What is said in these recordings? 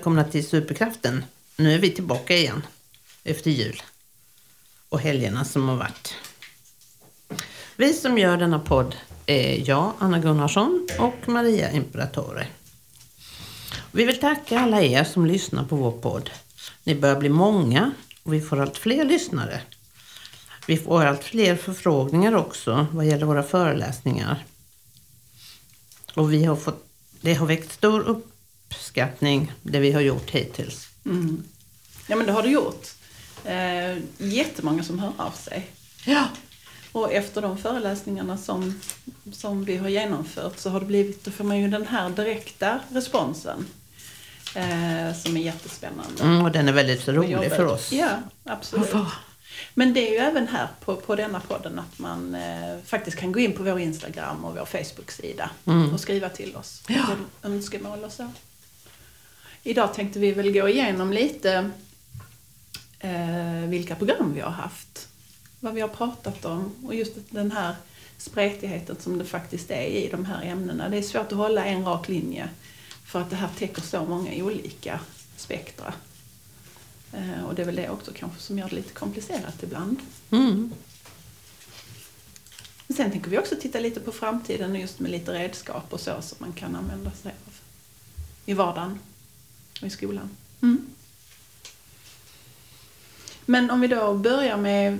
välkomna till Superkraften. Nu är vi tillbaka igen efter jul och helgerna som har varit. Vi som gör denna podd är jag, Anna Gunnarsson och Maria Imperatore. Vi vill tacka alla er som lyssnar på vår podd. Ni börjar bli många och vi får allt fler lyssnare. Vi får allt fler förfrågningar också vad gäller våra föreläsningar. Och vi har fått, det har väckt stor uppskattning det vi har gjort hittills. Mm. Ja men det har det gjort. Eh, jättemånga som hör av sig. Ja. Och efter de föreläsningarna som, som vi har genomfört så har det blivit, då får man ju den här direkta responsen. Eh, som är jättespännande. Mm, och den är väldigt rolig för oss. Ja, absolut. Varför? Men det är ju även här på, på denna podden att man eh, faktiskt kan gå in på vår Instagram och vår Facebook-sida Mm. och skriva till oss Ja. önskemål och så. Idag tänkte vi väl gå igenom lite eh, vilka program vi har haft. Vad vi har pratat om och just den här spretigheten som det faktiskt är i de här ämnena. Det är svårt att hålla en rak linje för att det här täcker så många olika spektra. Eh, och det är väl det också kanske som gör det lite komplicerat ibland. Mm. Men sen tänker vi också titta lite på framtiden just med lite redskap och så som man kan använda sig av i vardagen och i skolan. Mm. Men om vi då börjar med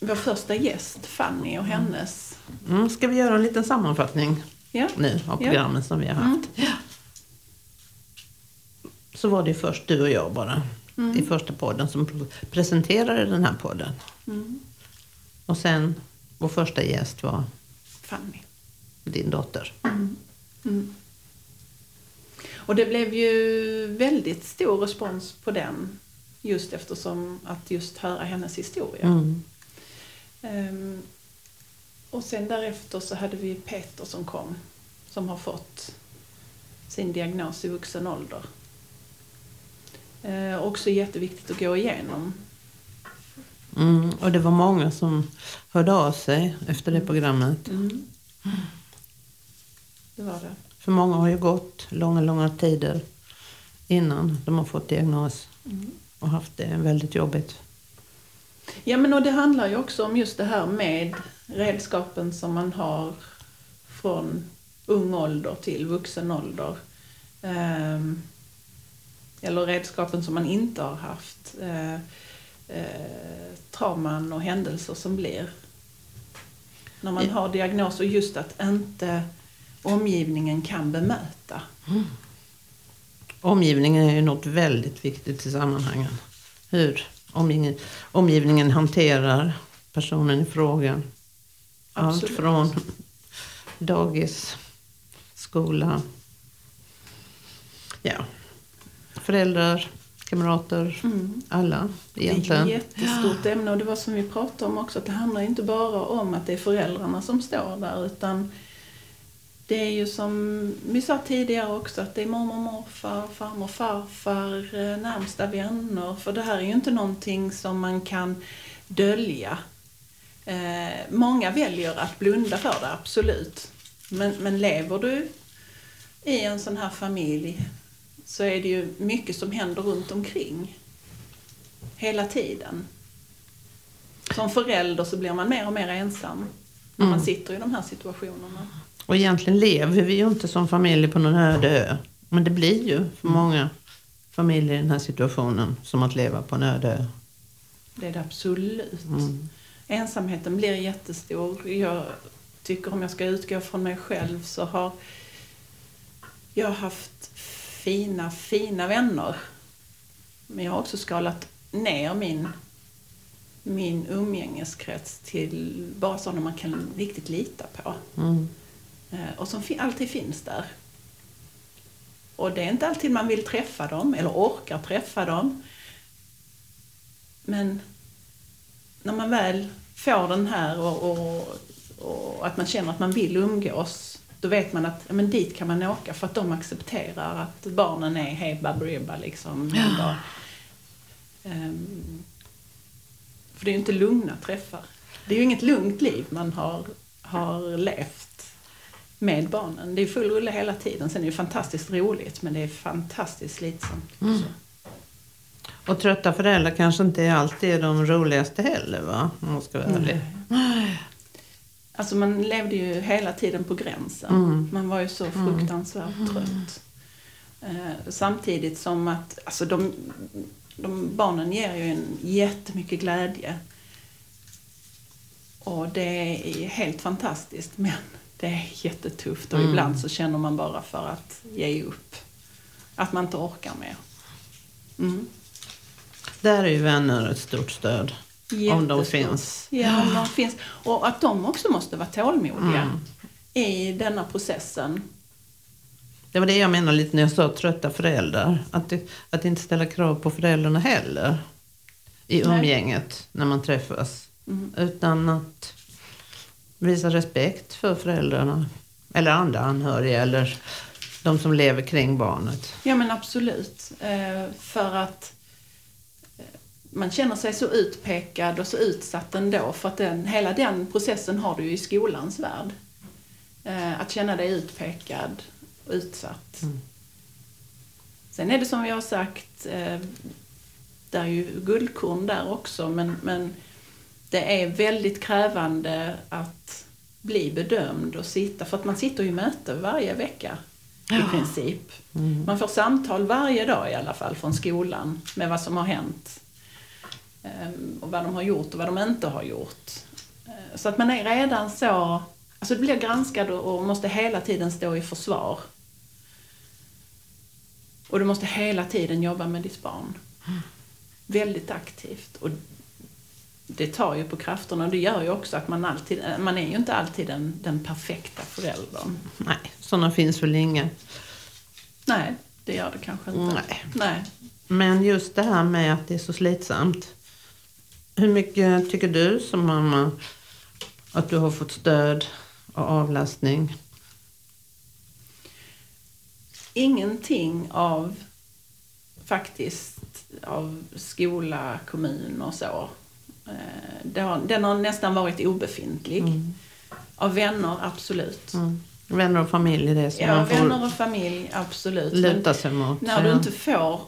vår första gäst, Fanny och hennes... Mm, ska vi göra en liten sammanfattning Ja, nu av Ja. programmen som vi har haft? Ja. Så var det först du och jag bara i första podden som pre- presenterade den här podden. mm. Och sen vår första gäst var Fanny. din dotter. Mm. Och det blev ju väldigt stor respons på den just eftersom att just höra hennes historia. Mm. Ehm, och sen därefter så hade vi Peter som kom, som har fått sin diagnos i vuxen ålder. Ehm, också jätteviktigt att gå igenom. Mm. Och det var många som hörde av sig efter det programmet. Mm. Det var det. För många har ju gått långa, långa tider innan de har fått diagnos Mm. och haft det väldigt jobbigt. Ja men och det handlar ju också om just det här med redskapen som man har från ung ålder till vuxen ålder. Ehm, eller redskapen som man inte har haft. Eh, eh, trauman och händelser som blir. När man har diagnos och just att inte omgivningen kan bemöta. Omgivningen är ju något väldigt viktigt i sammanhangen. Hur omgivningen, omgivningen hanterar personen i fråga. Allt från dagis, skola, ja, föräldrar, kamrater, Mm. alla Det är egentligen. ett jättestort ämne och det var som vi pratade om också att det handlar inte bara om att det är föräldrarna som står där utan det är ju som vi sa tidigare också att det är mormor, morfar, farmor, farfar, eh, närmsta vänner. För det här är ju inte någonting som man kan dölja. Eh, många väljer att blunda för det, absolut. Men, men lever du i en sån här familj så är det ju mycket som händer runt omkring hela tiden. Som förälder så blir man mer och mer ensam när man Mm. sitter i de här situationerna. Och egentligen lever vi ju inte som familj på någon öde ö. Men det blir ju för många familjer i den här situationen som att leva på en öde ö. Det är det absolut. Mm. Ensamheten blir jättestor. Jag tycker om jag ska utgå från mig själv så har jag haft fina, fina vänner. Men jag har också skalat ner min, min umgängeskrets till bara sådana man kan riktigt lita på. Mm. Eh, Och som alltid finns där. Och det är inte alltid man vill träffa dem eller orkar träffa dem. Men när man väl får den här och, och, och att man känner att man vill umgås då vet man att ja, men dit kan man åka för att de accepterar att barnen är hej baberiba liksom. Ja. Ehm, för det är ju inte lugna träffar. Det är ju inget lugnt liv man har, har levt med barnen. Det är full rulle hela tiden. Sen är det fantastiskt roligt men det är fantastiskt slitsamt. Mm. Och trötta föräldrar kanske inte alltid är de roligaste heller va? Om man ska vara ärlig. Alltså man levde ju hela tiden på gränsen. Mm. Man var ju så fruktansvärt trött. Eh, samtidigt som att alltså de, de barnen ger ju en jättemycket glädje. Och det är helt fantastiskt men det är jättetufft och Mm. ibland så känner man bara för att ge upp. Att man inte orkar mer. Mm. Där är ju vänner ett stort stöd. Om de Jättestort. finns. Ja, om de finns. Och att de också måste vara tålmodiga Mm. i denna processen. Det var det jag menade lite när jag sa trötta föräldrar. Att, det, att inte ställa krav på föräldrarna heller. I Nej. umgänget när man träffas. Mm. Utan att visa respekt för föräldrarna. Eller andra anhöriga eller de som lever kring barnet. Ja men absolut. Eh, för att eh, man känner sig så utpekad och så utsatt ändå. För att den, hela den processen har du ju i skolans värld. Eh, att känna dig utpekad och utsatt. Mm. Sen är det som vi har sagt, det är ju guldkorn där också. Men, men det är väldigt krävande att bli bedömd och sitta. För att man sitter i möte varje vecka i princip. Mm. Man får samtal varje dag i alla fall från skolan med vad som har hänt. Ehm, Och vad de har gjort och vad de inte har gjort. Eh, Så att man är redan så... Alltså blir granskad och måste hela tiden stå i försvar. Och du måste hela tiden jobba med ditt barn. Väldigt aktivt. Och det tar ju på krafterna och det gör ju också att man alltid... Man är ju inte alltid den, den perfekta föräldern. Nej, sådana finns väl inga. Nej, det gör det kanske inte. Nej. Nej. Men just det här med att det är så slitsamt. Hur mycket tycker du som mamma att du har fått stöd och avlastning? ingenting av faktiskt av skola, kommun och så. Eh, har, den har nästan varit obefintlig. Av vänner, absolut. Mm. Vänner och familj är det som Ja, man får vänner och familj, absolut. Luta sig mot. när du Ja. inte får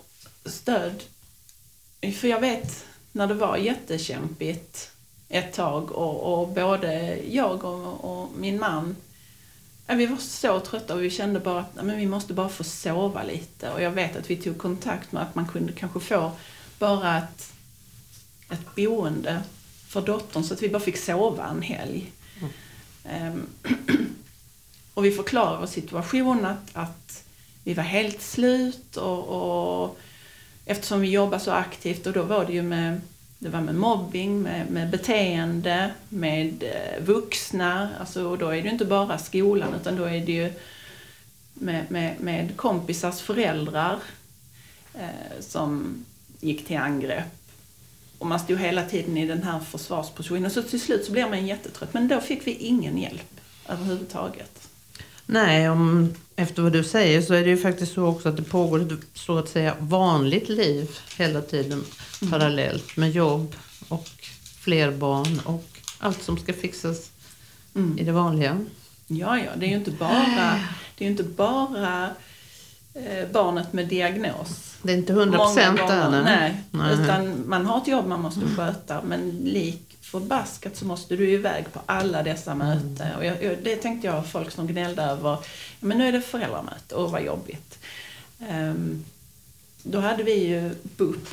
stöd. För jag vet när det var jättekämpigt ett tag och, och både jag och, och min man vi var så trötta och vi kände bara att men vi måste bara få sova lite. Och jag vet att vi tog kontakt med att man kunde kanske få bara ett, ett boende för dottern så att vi bara fick sova en helg. Ehm, och vi förklarade vår situation att, att vi var helt slut och, och eftersom vi jobbar så aktivt och då var det ju med det var med mobbing, med, med beteende, med eh, vuxna. Alltså, och då är det ju inte bara skolan utan då är det ju med, med, med kompisars föräldrar eh, som gick till angrepp. Och man stod hela tiden i den här försvarspositionen. Så till slut så blev man jättetrött. Men då fick vi ingen hjälp överhuvudtaget. Nej, om, efter vad du säger så är det ju faktiskt så också att det pågår ett så att säga vanligt liv hela tiden parallellt med jobb och fler barn och allt som ska fixas Mm. i det vanliga. Ja, ja, det är ju inte bara, det är inte bara barnet med diagnos. Det är inte hundra procent Många där. nej. nej. Utan man har ett jobb man måste sköta men lik förbaskat så måste du iväg på alla dessa möten. Och jag, jag, det tänkte jag folk som gnällde över. Men nu är det föräldramöte, och vad jobbigt. Ehm, då hade vi ju BUP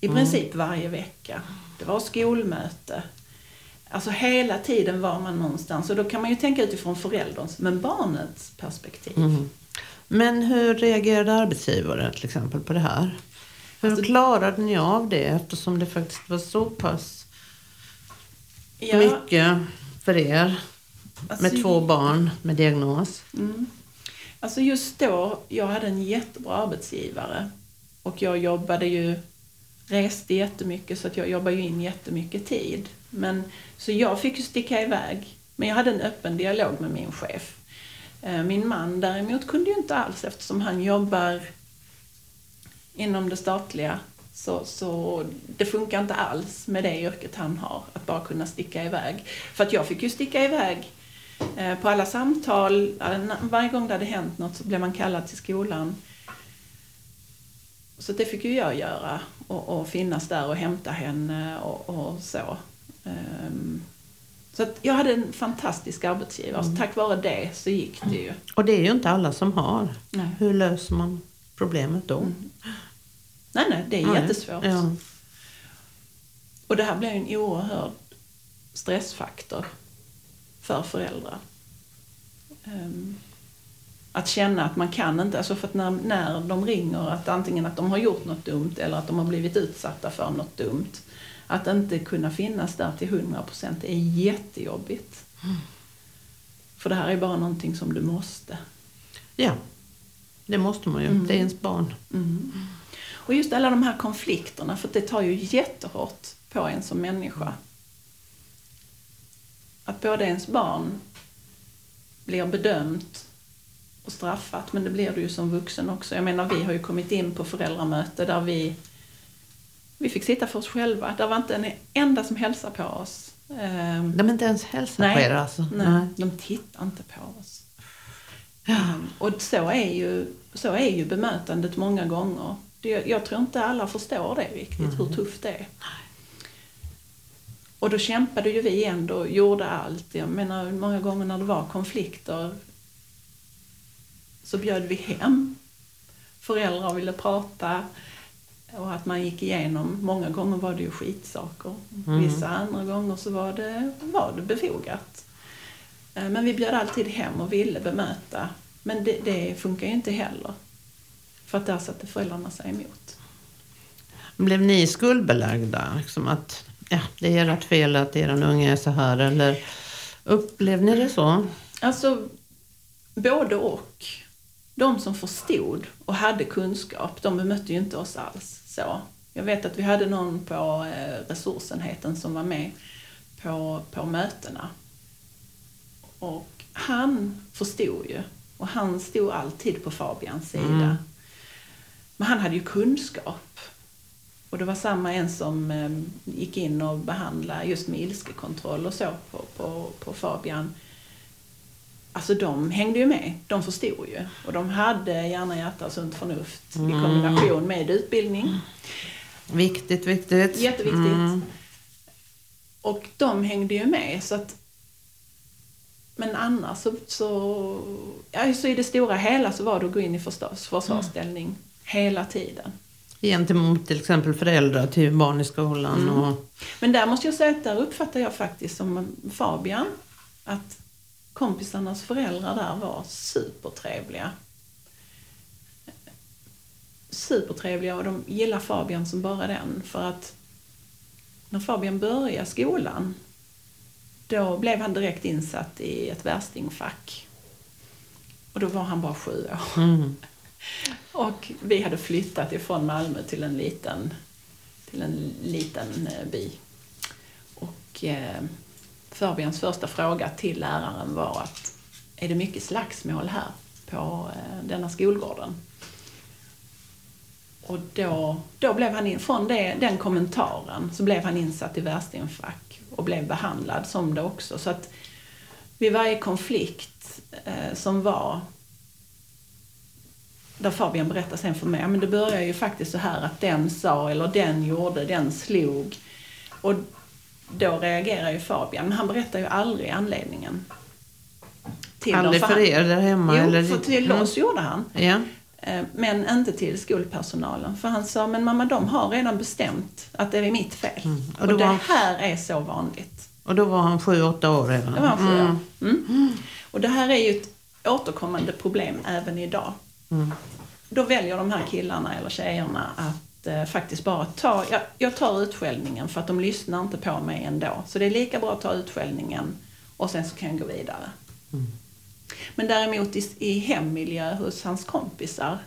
i princip varje vecka. Det var skolmöte. Alltså hela tiden var man någonstans. Och då kan man ju tänka utifrån förälderns, men barnets perspektiv. Mm. Men hur reagerade arbetsgivare till exempel på det här? Hur Alltså- klarade ni av det eftersom det faktiskt var så pass Ja, mycket för er alltså- med två barn med diagnos? Mm. Alltså just då, jag hade en jättebra arbetsgivare. Och jag jobbade ju, reste jättemycket så att jag jobbade ju in jättemycket tid. Men, så jag fick ju sticka iväg. Men jag hade en öppen dialog med min chef. Eh, min man däremot kunde ju inte alls eftersom han jobbar inom det statliga. Så, så det funkar inte alls med det yrket han har, att bara kunna sticka iväg. För att jag fick ju sticka iväg eh, På alla samtal, varje gång det hade hänt något så blev man kallad till skolan. Så det fick ju jag göra och, och finnas där och hämta henne och, och så. Ehm, så jag hade en fantastisk arbetsgivare. Så tack vare det så gick det ju. Och det är ju inte alla som har. Nej. Hur löser man problemet då? Nej, nej, det är Nej. jättesvårt. Ja. Och det här ju en oerhörd stressfaktor för föräldrar. Ehm, Att känna att man kan inte, alltså för att när, när de ringer att antingen att de har gjort något dumt eller att de har blivit utsatta för något dumt. Att inte kunna finnas där till 100 procent är jättejobbigt. För det här är bara någonting som du måste. ja, det måste man ju. Mm. Det är ens barn. Och just alla de här konflikterna, för det tar ju jättehårt på en som människa. Att både ens barn blir bedömt och straffat, men det blir du ju som vuxen också. Jag menar, vi har ju kommit in på föräldramöte där vi, vi fick sitta för oss själva. Det var inte en enda som hälsade på oss. Ehm, De inte ens hälsar Nej. på er alltså? Nej, de tittar inte på oss. Um, och så är, ju, så är ju bemötandet många gånger. Det, jag tror inte alla förstår det riktigt, hur tufft det är. Och då kämpade ju vi ändå gjorde allt. Jag menar, många gånger när det var konflikter så bjöd vi hem föräldrar ville prata. Och att man gick igenom, många gånger var det ju skitsaker. Vissa andra gånger så var det, var det befogat. Eh, Men vi bjöd alltid hem och ville bemöta. Men det, det funkar ju inte heller. För att där satte föräldrarna sig emot. Blev ni skuldbelagda? Liksom att ja, det är ert fel att er unge är så här? Eller upplevde ni det så? Alltså, både och. De som förstod och hade kunskap, de bemötte ju inte oss alls så. Jag vet att vi hade någon på eh, resursenheten som var med på, på mötena. Och han förstod ju. Och han stod alltid på Fabians sida. Mm. Men han hade ju kunskap. Och det var samma en som eh, gick in och behandlade just med ilskekontroll och så på, på, på Fabian. Alltså de hängde ju med, de förstod ju. Och de hade hjärna, hjärta och sunt förnuft i kombination med utbildning. Viktigt, viktigt. Jätteviktigt. Mm. Och de hängde ju med så att men annars så, så, ja, så i det stora hela så var det att gå in i försvars, försvarsställning hela tiden. Gentemot till exempel föräldrar till barn i skolan. Mm. Och, Men där måste jag säga att där uppfattar jag faktiskt som Fabian att kompisarnas föräldrar där var supertrevliga. Supertrevliga och de gillar Fabian som bara den för att när Fabian började skolan då blev han direkt insatt i ett värstingfack. Och då var han bara sju år. mm. Och vi hade flyttat ifrån Malmö till en liten, till en liten eh, by. Och eh, Fabians första fråga till läraren var att är det mycket slagsmål här på eh, denna skolgården? Och då, då blev han in, från det, den kommentaren så blev han insatt i värstingfack och blev behandlad som det också. Så att vid varje konflikt eh, som var där Fabian berättar sen för mig, men det började ju faktiskt så här att den sa eller den gjorde, den slog. Och då reagerar ju Fabian, men han berättar ju aldrig anledningen. Till Aldrig för han- er där hemma? Jo, eller? för till Mm. oss gjorde han. Ja. Eh, Men inte till skolpersonalen. För han sa, men mamma de har redan bestämt att det är mitt fel. Mm. Och Och, då det var- här är så vanligt. Och då var han sju, åtta år redan? Det var han sju Mm. år. Mm. Och det här är ju ett återkommande problem även idag. Mm. Då väljer de här killarna eller tjejerna att eh, faktiskt bara ta, jag, jag tar utskällningen för att de lyssnar inte på mig ändå. Så det är lika bra att ta utskällningen och sen så kan jag gå vidare. Men däremot i, i hemmiljö hos hans kompisar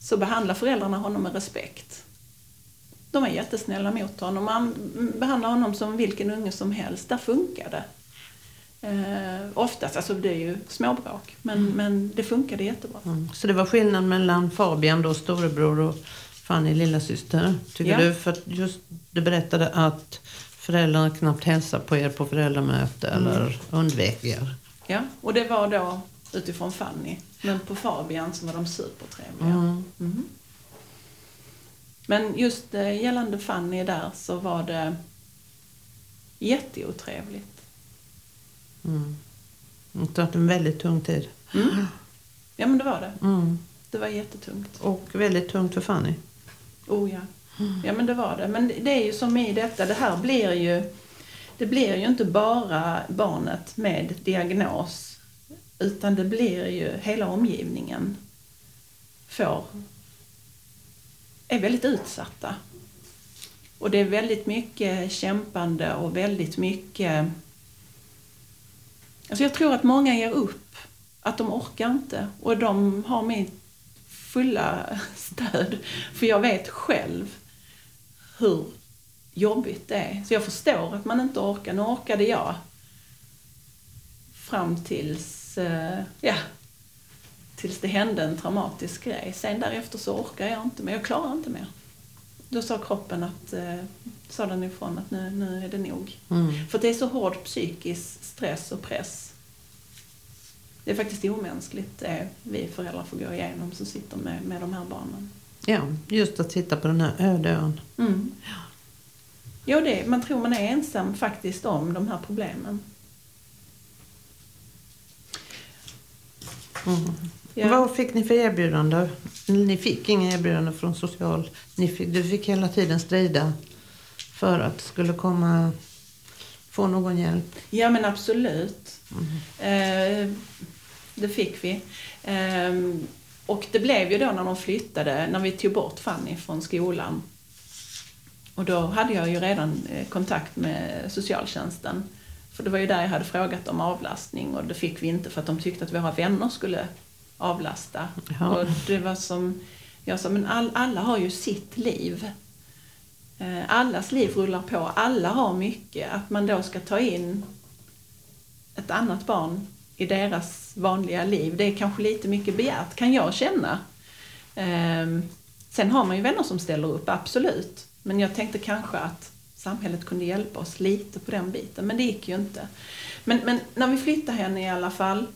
så behandlar föräldrarna honom med respekt. De är jättesnälla mot honom. Man behandlar honom som vilken unge som helst. Där funkar det. Eh, oftast, alltså det är ju småbråk, men, men det funkade jättebra. Mm. Så det var skillnad mellan Fabian då, storebror och Fanny lillasyster, tycker Ja. du? För just du berättade att föräldrarna knappt hälsade på er på föräldramöte Mm. eller undvek er. Ja, och det var då utifrån Fanny. Men på Fabian så var de supertrevliga. Mm. Mm. Men just eh, gällande Fanny där så var det jätteotrevligt. Mm. Det varit en väldigt tung tid. Mm. Ja men det var det. Mm. Det var jättetungt. Och väldigt tungt för Fanny. Oh ja. Ja men det var det. Men det är ju som i detta, det här blir ju det blir ju inte bara barnet med diagnos utan det blir ju hela omgivningen får är väldigt utsatta. Och det är väldigt mycket kämpande och väldigt mycket Alltså jag tror att många ger upp. Att de orkar inte. Och de har mitt fulla stöd. För jag vet själv hur jobbigt det är. Så jag förstår att man inte orkar. Nu orkade jag fram tills, eh, ja, tills det hände en traumatisk grej. Sen därefter så orkar jag inte mer. Jag klarar inte mer. Då sa kroppen att, eh, sa den ifrån att nu, nu är det nog. Mm. För det är så hård psykisk stress och press. Det är faktiskt omänskligt det vi föräldrar får gå igenom som sitter med, med de här barnen. Ja, just att titta på den här öde ön. Mm. Jo, det, man tror man är ensam faktiskt om de här problemen. Mm. Ja. Vad fick ni för erbjudande? Ni fick inga erbjudande från social... Ni fick, du fick hela tiden strida för att det skulle komma... Få någon hjälp. Ja, men absolut. Eh, det fick vi. Eh, och det blev ju då när de flyttade, när vi tog bort Fanny från skolan. Och då hade jag ju redan eh, kontakt med socialtjänsten. För det var ju där jag hade frågat om avlastning och det fick vi inte för att de tyckte att våra vänner skulle avlasta. Ja. Och det var som, jag sa, men all, alla har ju sitt liv. Eh, Allas liv rullar på, alla har mycket. Att man då ska ta in ett annat barn i deras vanliga liv, det är kanske lite mycket begärt, kan jag känna. Ehm, sen har man ju vänner som ställer upp, absolut. Men jag tänkte kanske att samhället kunde hjälpa oss lite på den biten, men det gick ju inte. Men, men när vi flyttade henne i alla fall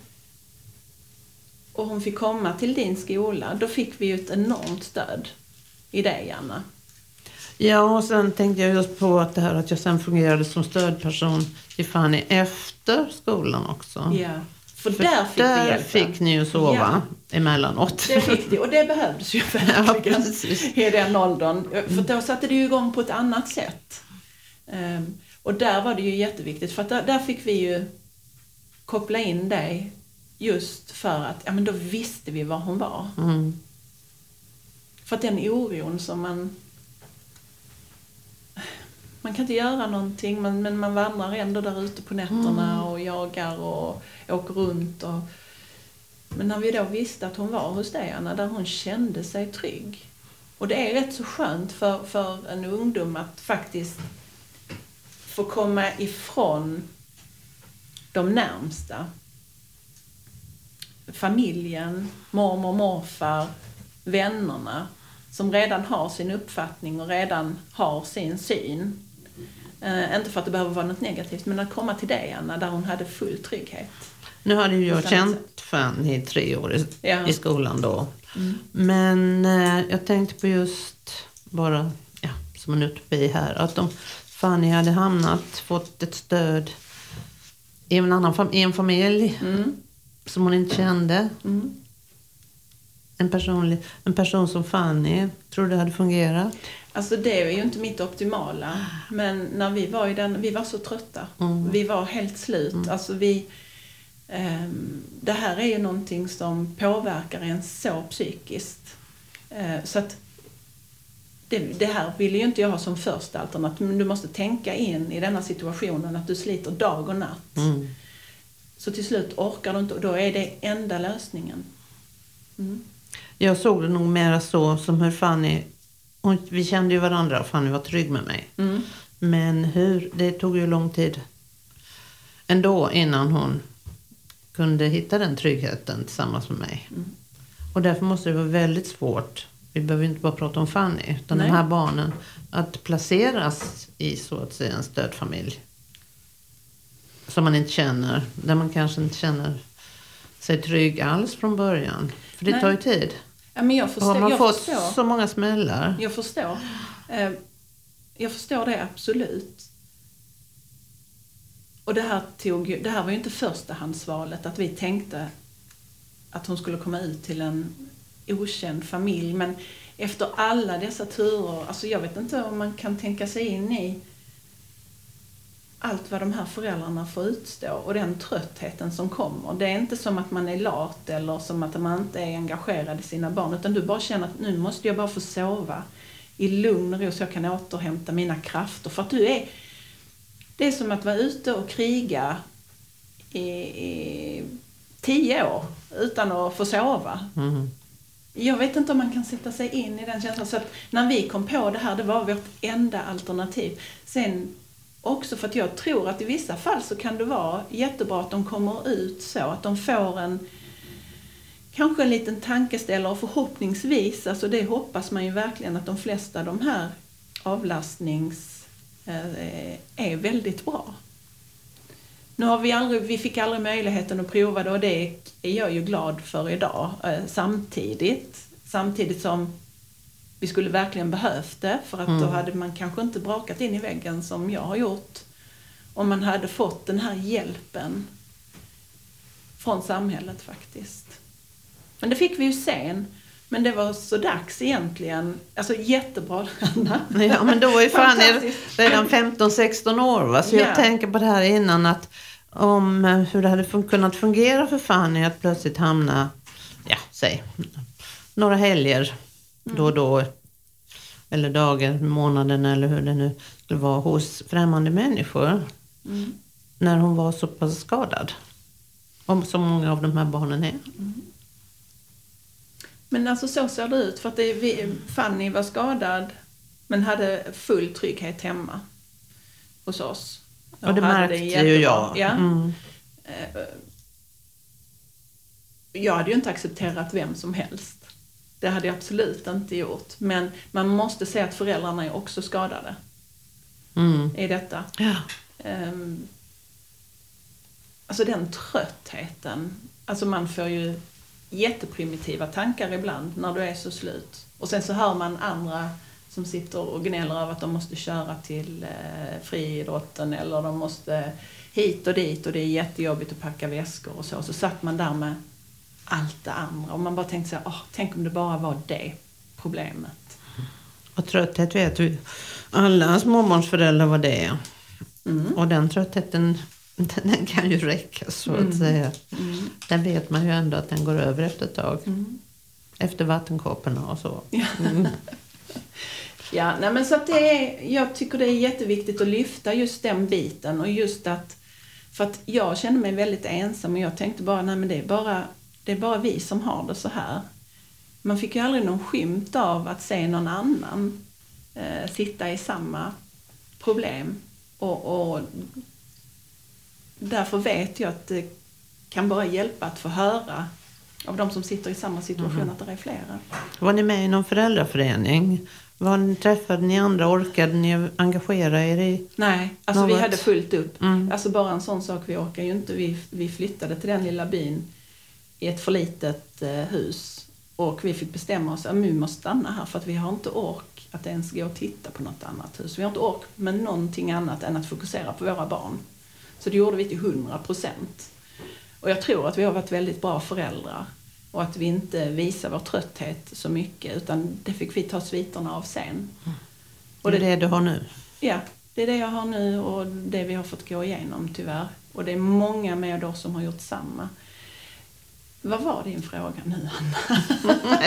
och hon fick komma till din skola, då fick vi ju ett enormt stöd i det, Janna. Ja, och sen tänkte jag just på att det här att jag sen fungerade som stödperson till Fanny efter skolan också. Ja. För, För där fick vi där hjälpa. fick ni ju sova emellanåt. Det fick vi, och det behövdes ju Ja, verkligen precis. i den åldern. För då satte det ju igång på ett annat sätt. Ehm, och där var det ju jätteviktigt, för att där, där fick vi ju koppla in dig just för att, ja men då visste vi var hon var. Mm. För att den oron som man... Man kan inte göra någonting men, men man vandrar ändå där ute på nätterna och jagar och åker runt. Och, men när vi då visste att hon var hos dig Anna, där hon kände sig trygg. Och det är rätt så skönt för, för en ungdom att faktiskt få komma ifrån de närmsta. Familjen, mormor, morfar, vännerna som redan har sin uppfattning och redan har sin syn. Eh, inte för att det behöver vara något negativt, men att komma till dig Anna, där hon hade full trygghet. Nu hade ju jag känt Fanny i tre år i, Ja. i skolan då. Mm. Men eh, jag tänkte på just bara, ja, som en utopi här, att om Fanny hade hamnat, fått ett stöd i en annan i en familj Mm. som hon inte kände. Mm. En, personlig, en person som Fanny, tror du det hade fungerat? Alltså det är ju inte mitt optimala. Men när vi var i den, vi var så trötta. Mm. Vi var helt slut. Alltså vi, ehm, det här är ju någonting som påverkar en så psykiskt. Eh, så att det, det här vill ju inte jag ha som första alternativ. Men du måste tänka in i denna situationen att du sliter dag och natt. Mm. Så till slut orkar du inte och då är det enda lösningen. Mm. Jag såg det nog mera så som hur Fanny, hon, vi kände ju varandra och Fanny var trygg med mig. Mm. Men hur, det tog ju lång tid ändå innan hon kunde hitta den tryggheten tillsammans med mig. Mm. Och därför måste det vara väldigt svårt, vi behöver inte bara prata om Fanny, utan Nej. de här barnen, att placeras i så att säga en stödfamilj. som man inte känner. Där man kanske inte känner sig trygg alls från början. För det Nej. tar ju tid. Ja, men jag förstår. har man jag fått förstår. så många smällar. Jag förstår. Eh, Jag förstår det absolut. Och det här, tog, det här var ju inte förstahandsvalet, att vi tänkte att hon skulle komma ut till en okänd familj. Men efter alla dessa turer, alltså jag vet inte om man kan tänka sig in i allt vad de här föräldrarna får utstå och den tröttheten som kommer. Det är inte som att man är lat eller som att man inte är engagerad i sina barn utan du bara känner att nu måste jag bara få sova i lugn och ro så jag kan återhämta mina krafter. För att du är... Det är som att vara ute och kriga i, i tio år utan att få sova. Mm. Jag vet inte om man kan sätta sig in i den känslan. Så att när vi kom på det här, det var vårt enda alternativ. Sen också för att jag tror att i vissa fall så kan det vara jättebra att de kommer ut så, att de får en kanske en liten tankeställare och förhoppningsvis, alltså det hoppas man ju verkligen att de flesta de här avlastnings eh, är väldigt bra. Nu har vi aldrig, vi fick aldrig möjligheten att prova det och det är jag ju glad för idag. Eh, samtidigt, samtidigt som vi skulle verkligen behövt det för att då hade man kanske inte brakat in i väggen som jag har gjort. Om man hade fått den här hjälpen från samhället faktiskt. Men det fick vi ju sen. Men det var så dags egentligen. Alltså jättebra Anna. Ja, men då var ju Fantastiskt. redan 15-16 år. Va? Så Ja. jag tänker på det här innan att om eh, hur det hade fun- kunnat fungera för Fanny att plötsligt hamna, ja, säg några helger då och då. Eller dagar, månaden eller hur det nu skulle vara hos främmande människor. Mm. När hon var så pass skadad. Om så många av de här barnen är. Men alltså så ser det ut. För att det, Fanny var skadad men hade full trygghet hemma hos oss. Och det hade märkte ju jättebra. jag. Ja. Mm. Eh, Jag hade ju inte accepterat vem som helst. Det hade jag absolut inte gjort. Men man måste se att föräldrarna är också skadade Mm. i detta. Ja. Ehm, alltså den tröttheten. Alltså man får ju jätteprimitiva tankar ibland när du är så slut. Och sen så hör man andra som sitter och gnäller över att de måste köra till eh, friidrotten eller de måste hit och dit och det är jättejobbigt att packa väskor och så. Så satt man där med allt det andra och man bara tänkte så här, åh, tänk om det bara var det problemet. Och trötthet vet vi alla småbarnsföräldrar vad det är. Mm. Och den tröttheten den kan ju räcka så att Mm. säga. Mm. Den vet man ju ändå att den går över efter ett tag. Mm. Efter vattenkopporna och så. Ja. Mm. Ja, nej men så att det är, jag tycker det är jätteviktigt att lyfta just den biten och just att, för att jag kände mig väldigt ensam och jag tänkte bara, nej men det är bara, det är bara vi som har det så här. Man fick ju aldrig någon skymt av att se någon annan eh, sitta i samma problem och, och därför vet jag att det kan bara hjälpa att få höra av de som sitter i samma situation att det är flera. Var ni med i någon föräldraförening? Var ni, träffade ni andra? Orkade ni engagera er i? Nej, alltså vi Något. hade fullt upp. Mm. Alltså bara en sån sak, vi orkar ju inte. Vi, vi flyttade till den lilla byn i ett för litet eh, hus. Och vi fick bestämma oss att vi måste stanna här för att vi har inte ork att ens gå och titta på något annat hus. Vi har inte ork med någonting annat än att fokusera på våra barn. Så det gjorde vi till 100 procent. Och jag tror att vi har varit väldigt bra föräldrar. Och att vi inte visar vår trötthet så mycket utan det fick vi ta sviterna av sen. Och det är det du har nu? Ja, det är det jag har nu och det vi har fått gå igenom tyvärr. Och det är många med oss som har gjort samma. Vad var din fråga nu, Anna?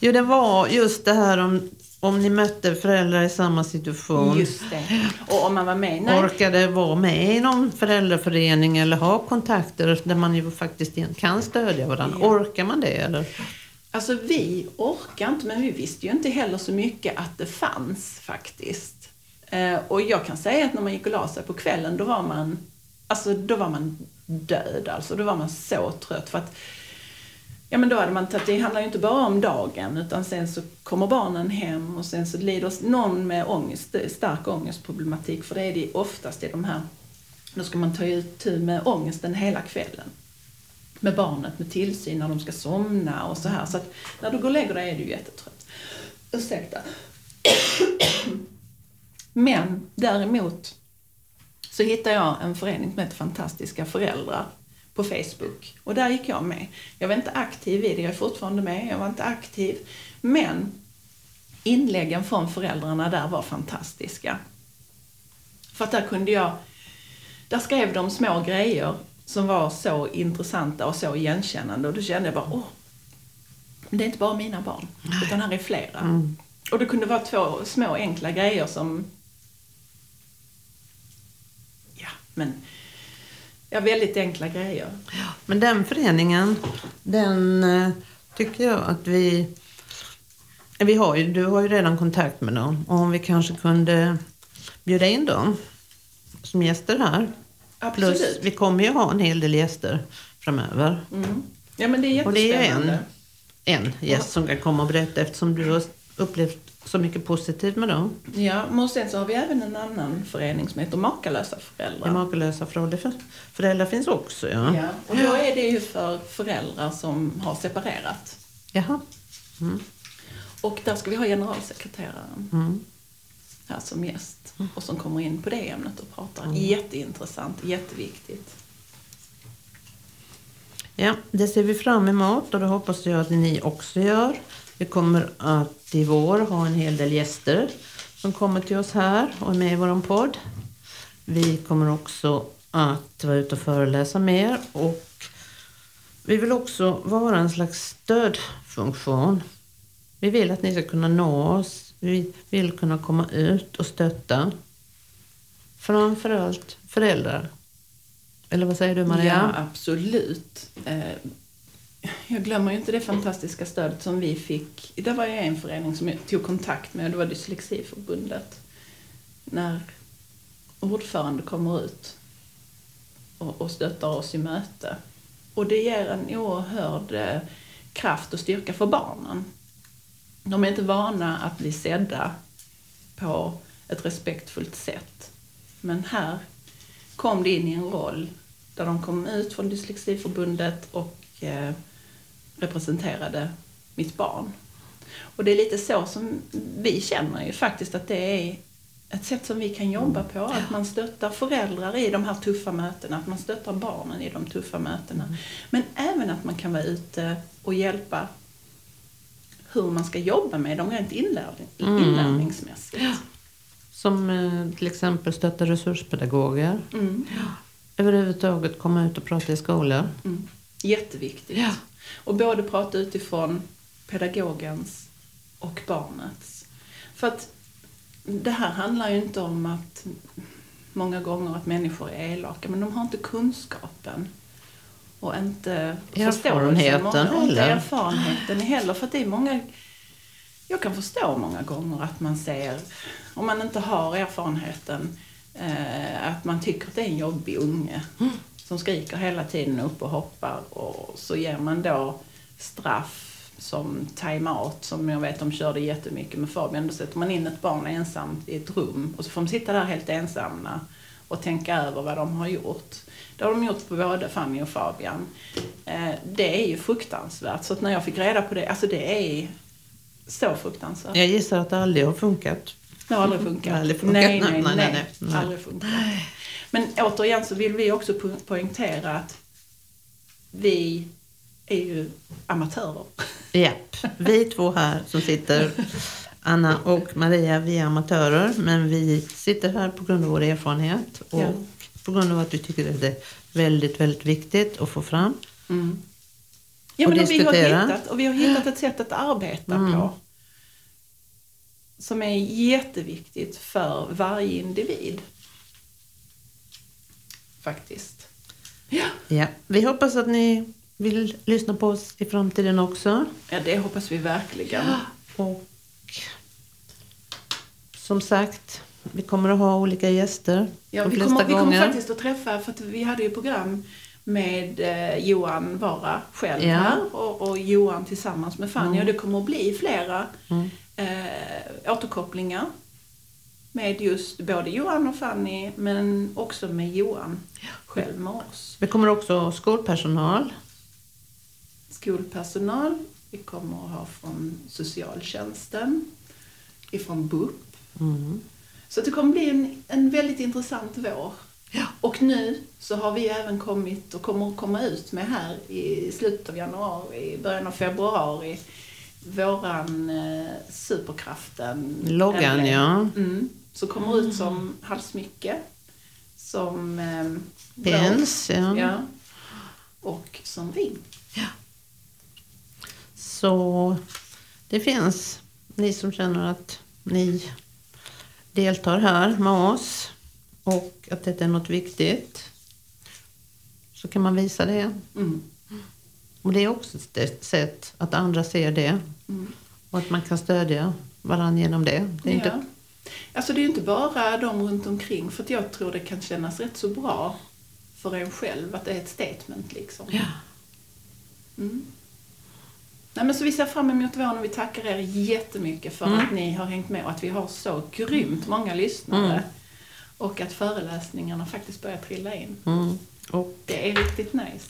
Jo, det var just det här om, om ni mötte föräldrar i samma situation. Just det. Och om man var med? Nej. Orkade vara med i någon föräldraförening eller ha kontakter där man ju faktiskt kan stödja varandra. Ja. Orkar man det eller? Alltså vi orkar inte, men vi visste ju inte heller så mycket att det fanns faktiskt. Eh, och jag kan säga att när man gick och la sig på kvällen, då var man, alltså, då var man död. Alltså, då var man så trött. För att Ja men då hade man tagit, det handlar ju inte bara om dagen utan sen så kommer barnen hem och sen så lider någon med ångest, stark ångestproblematik för det är det oftast i de här, då ska man ta ut med ångesten hela kvällen. Med barnet, med tillsyn när de ska somna och så här. Så att när du går och lägger dig är du jättetrött. Ursäkta. Men däremot så hittade jag en förening som heter Fantastiska föräldrar på Facebook. Och där gick jag med. Jag var inte aktiv i det, jag är fortfarande med, jag var inte aktiv. Men inläggen från föräldrarna där var fantastiska. För att där kunde jag, där skrev de små grejer som var så intressanta och så igenkännande och då kände jag bara, åh, det är inte bara mina barn, utan här är flera. Mm. Och det kunde vara två små enkla grejer som, ja, men Ja, väldigt enkla grejer. Ja, men den föreningen, den eh, tycker jag att vi... vi har ju, du har ju redan kontakt med dem. Och om vi kanske kunde bjuda in dem som gäster här. Absolut. Plus, vi kommer ju ha en hel del gäster framöver. Mm. Ja, men det är jättespännande. Och det är en, en gäst som kan komma och berätta eftersom du har upplevt så mycket positivt med dem. Ja, men sen så har vi även en annan förening som heter Makalösa föräldrar. Ja, makalösa föräldrar, föräldrar finns också, ja. ja. Och då är det ju för föräldrar som har separerat. Jaha. Mm. Och där ska vi ha generalsekreteraren mm. här som gäst och som kommer in på det ämnet och pratar. Mm. Jätteintressant, jätteviktigt. Ja, det ser vi fram emot och det hoppas jag att ni också gör. Vi kommer att i vår ha en hel del gäster som kommer till oss här och är med i vår podd. Vi kommer också att vara ute och föreläsa mer och vi vill också vara en slags stödfunktion. Vi vill att ni ska kunna nå oss. Vi vill kunna komma ut och stötta. Framförallt föräldrar. Eller vad säger du Maria? Ja, absolut. Eh, jag glömmer ju inte det fantastiska stödet som vi fick. Det var jag en förening som jag tog kontakt med och det var Dyslexiförbundet. När ordförande kommer ut och, och stöttar oss i möte. Och det ger en oerhörd eh, kraft och styrka för barnen. De är inte vana att bli sedda på ett respektfullt sätt. Men här kom det in i en roll där de kom ut från Dyslexiförbundet och eh, representerade mitt barn. Och det är lite så som vi känner ju faktiskt att det är ett sätt som vi kan jobba på. Att man stöttar föräldrar i de här tuffa mötena, att man stöttar barnen i de tuffa mötena. Mm. Men även att man kan vara ute och hjälpa hur man ska jobba med dem rent inlärning, mm. inlärningsmässigt. Ja. Som eh, till exempel stötta resurspedagoger. Mm. Överhuvudtaget komma ut och prata i skolor. Mm. Jätteviktigt. Ja. Och både prata utifrån pedagogens och barnets. För att det här handlar ju inte om att många gånger att människor är elaka, men de har inte kunskapen och inte erfarenheten och inte erfarenheten heller. För att det är många, jag kan förstå många gånger att man ser, om man inte har erfarenheten, eh, att man tycker att det är en jobbig unge. Mm som skriker hela tiden upp och hoppar och så ger man då straff som time-out som jag vet de körde jättemycket med Fabian. Då sätter man in ett barn ensamt i ett rum och så får de sitta där helt ensamma och tänka över vad de har gjort. Det har de gjort på både Fanny och Fabian. Eh, det är ju fruktansvärt. Så att när jag fick reda på det, alltså det är så fruktansvärt. Jag gissar att det aldrig har funkat. Det har aldrig funkat. Aldrig funkat. Nej, nej, nej, nej, nej. Aldrig funkat. Men återigen så vill vi också poängtera att vi är ju amatörer. Japp, vi två här som sitter, Anna och Maria, vi är amatörer. Men vi sitter här på grund av vår erfarenhet och ja. på grund av att vi tycker att det är väldigt, väldigt viktigt att få fram. Mm. Ja, och men diskutera. Och vi, har hittat, och vi har hittat ett sätt att arbeta mm. på som är jätteviktigt för varje individ faktiskt. Ja. ja. Vi hoppas att ni vill lyssna på oss i framtiden också. Ja, det hoppas vi verkligen. Och som sagt, vi kommer att ha olika gäster ja, vi kommer, vi kommer faktiskt att träffa, för att vi hade ju program med eh, Johan Vara själv Ja. här och, och Johan tillsammans med Fanny. Och det kommer att bli flera Mm. eh, återkopplingar med just både Johan och Fanny men också med Johan själv med oss. Vi kommer också ha skolpersonal. Skolpersonal, vi kommer att ha från socialtjänsten, ifrån BUP. Mm. Så det kommer bli en, en väldigt intressant vår. Ja. Och nu så har vi även kommit och kommer att komma ut med här i slutet av januari, början av februari, våran eh, Superkraften. Loggan, ja. Mm, så kommer ut som halssmycke, som eh, blå, ja. ja, och som ring. Så det finns ni som känner att ni deltar här med oss och att det är något viktigt. Så kan man visa det. Mm. Och det är också ett sätt att andra ser det. Mm. Och att man kan stödja varandra genom det. det är ja. inte, Alltså det är ju inte bara de runt omkring för att jag tror det kan kännas rätt så bra för en själv att det är ett statement liksom. ja. Mm. Nej, men så vi ser fram emot våren och vi tackar er jättemycket för Mm. att ni har hängt med och att vi har så grymt många lyssnare. Mm. Och att föreläsningarna faktiskt börjar trilla in. Mm. Och, Det är riktigt nice.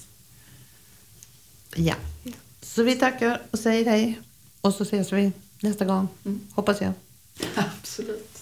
ja. Så vi tackar och säger hej. Och så ses vi nästa gång. Mm. Hoppas jag. Absolut.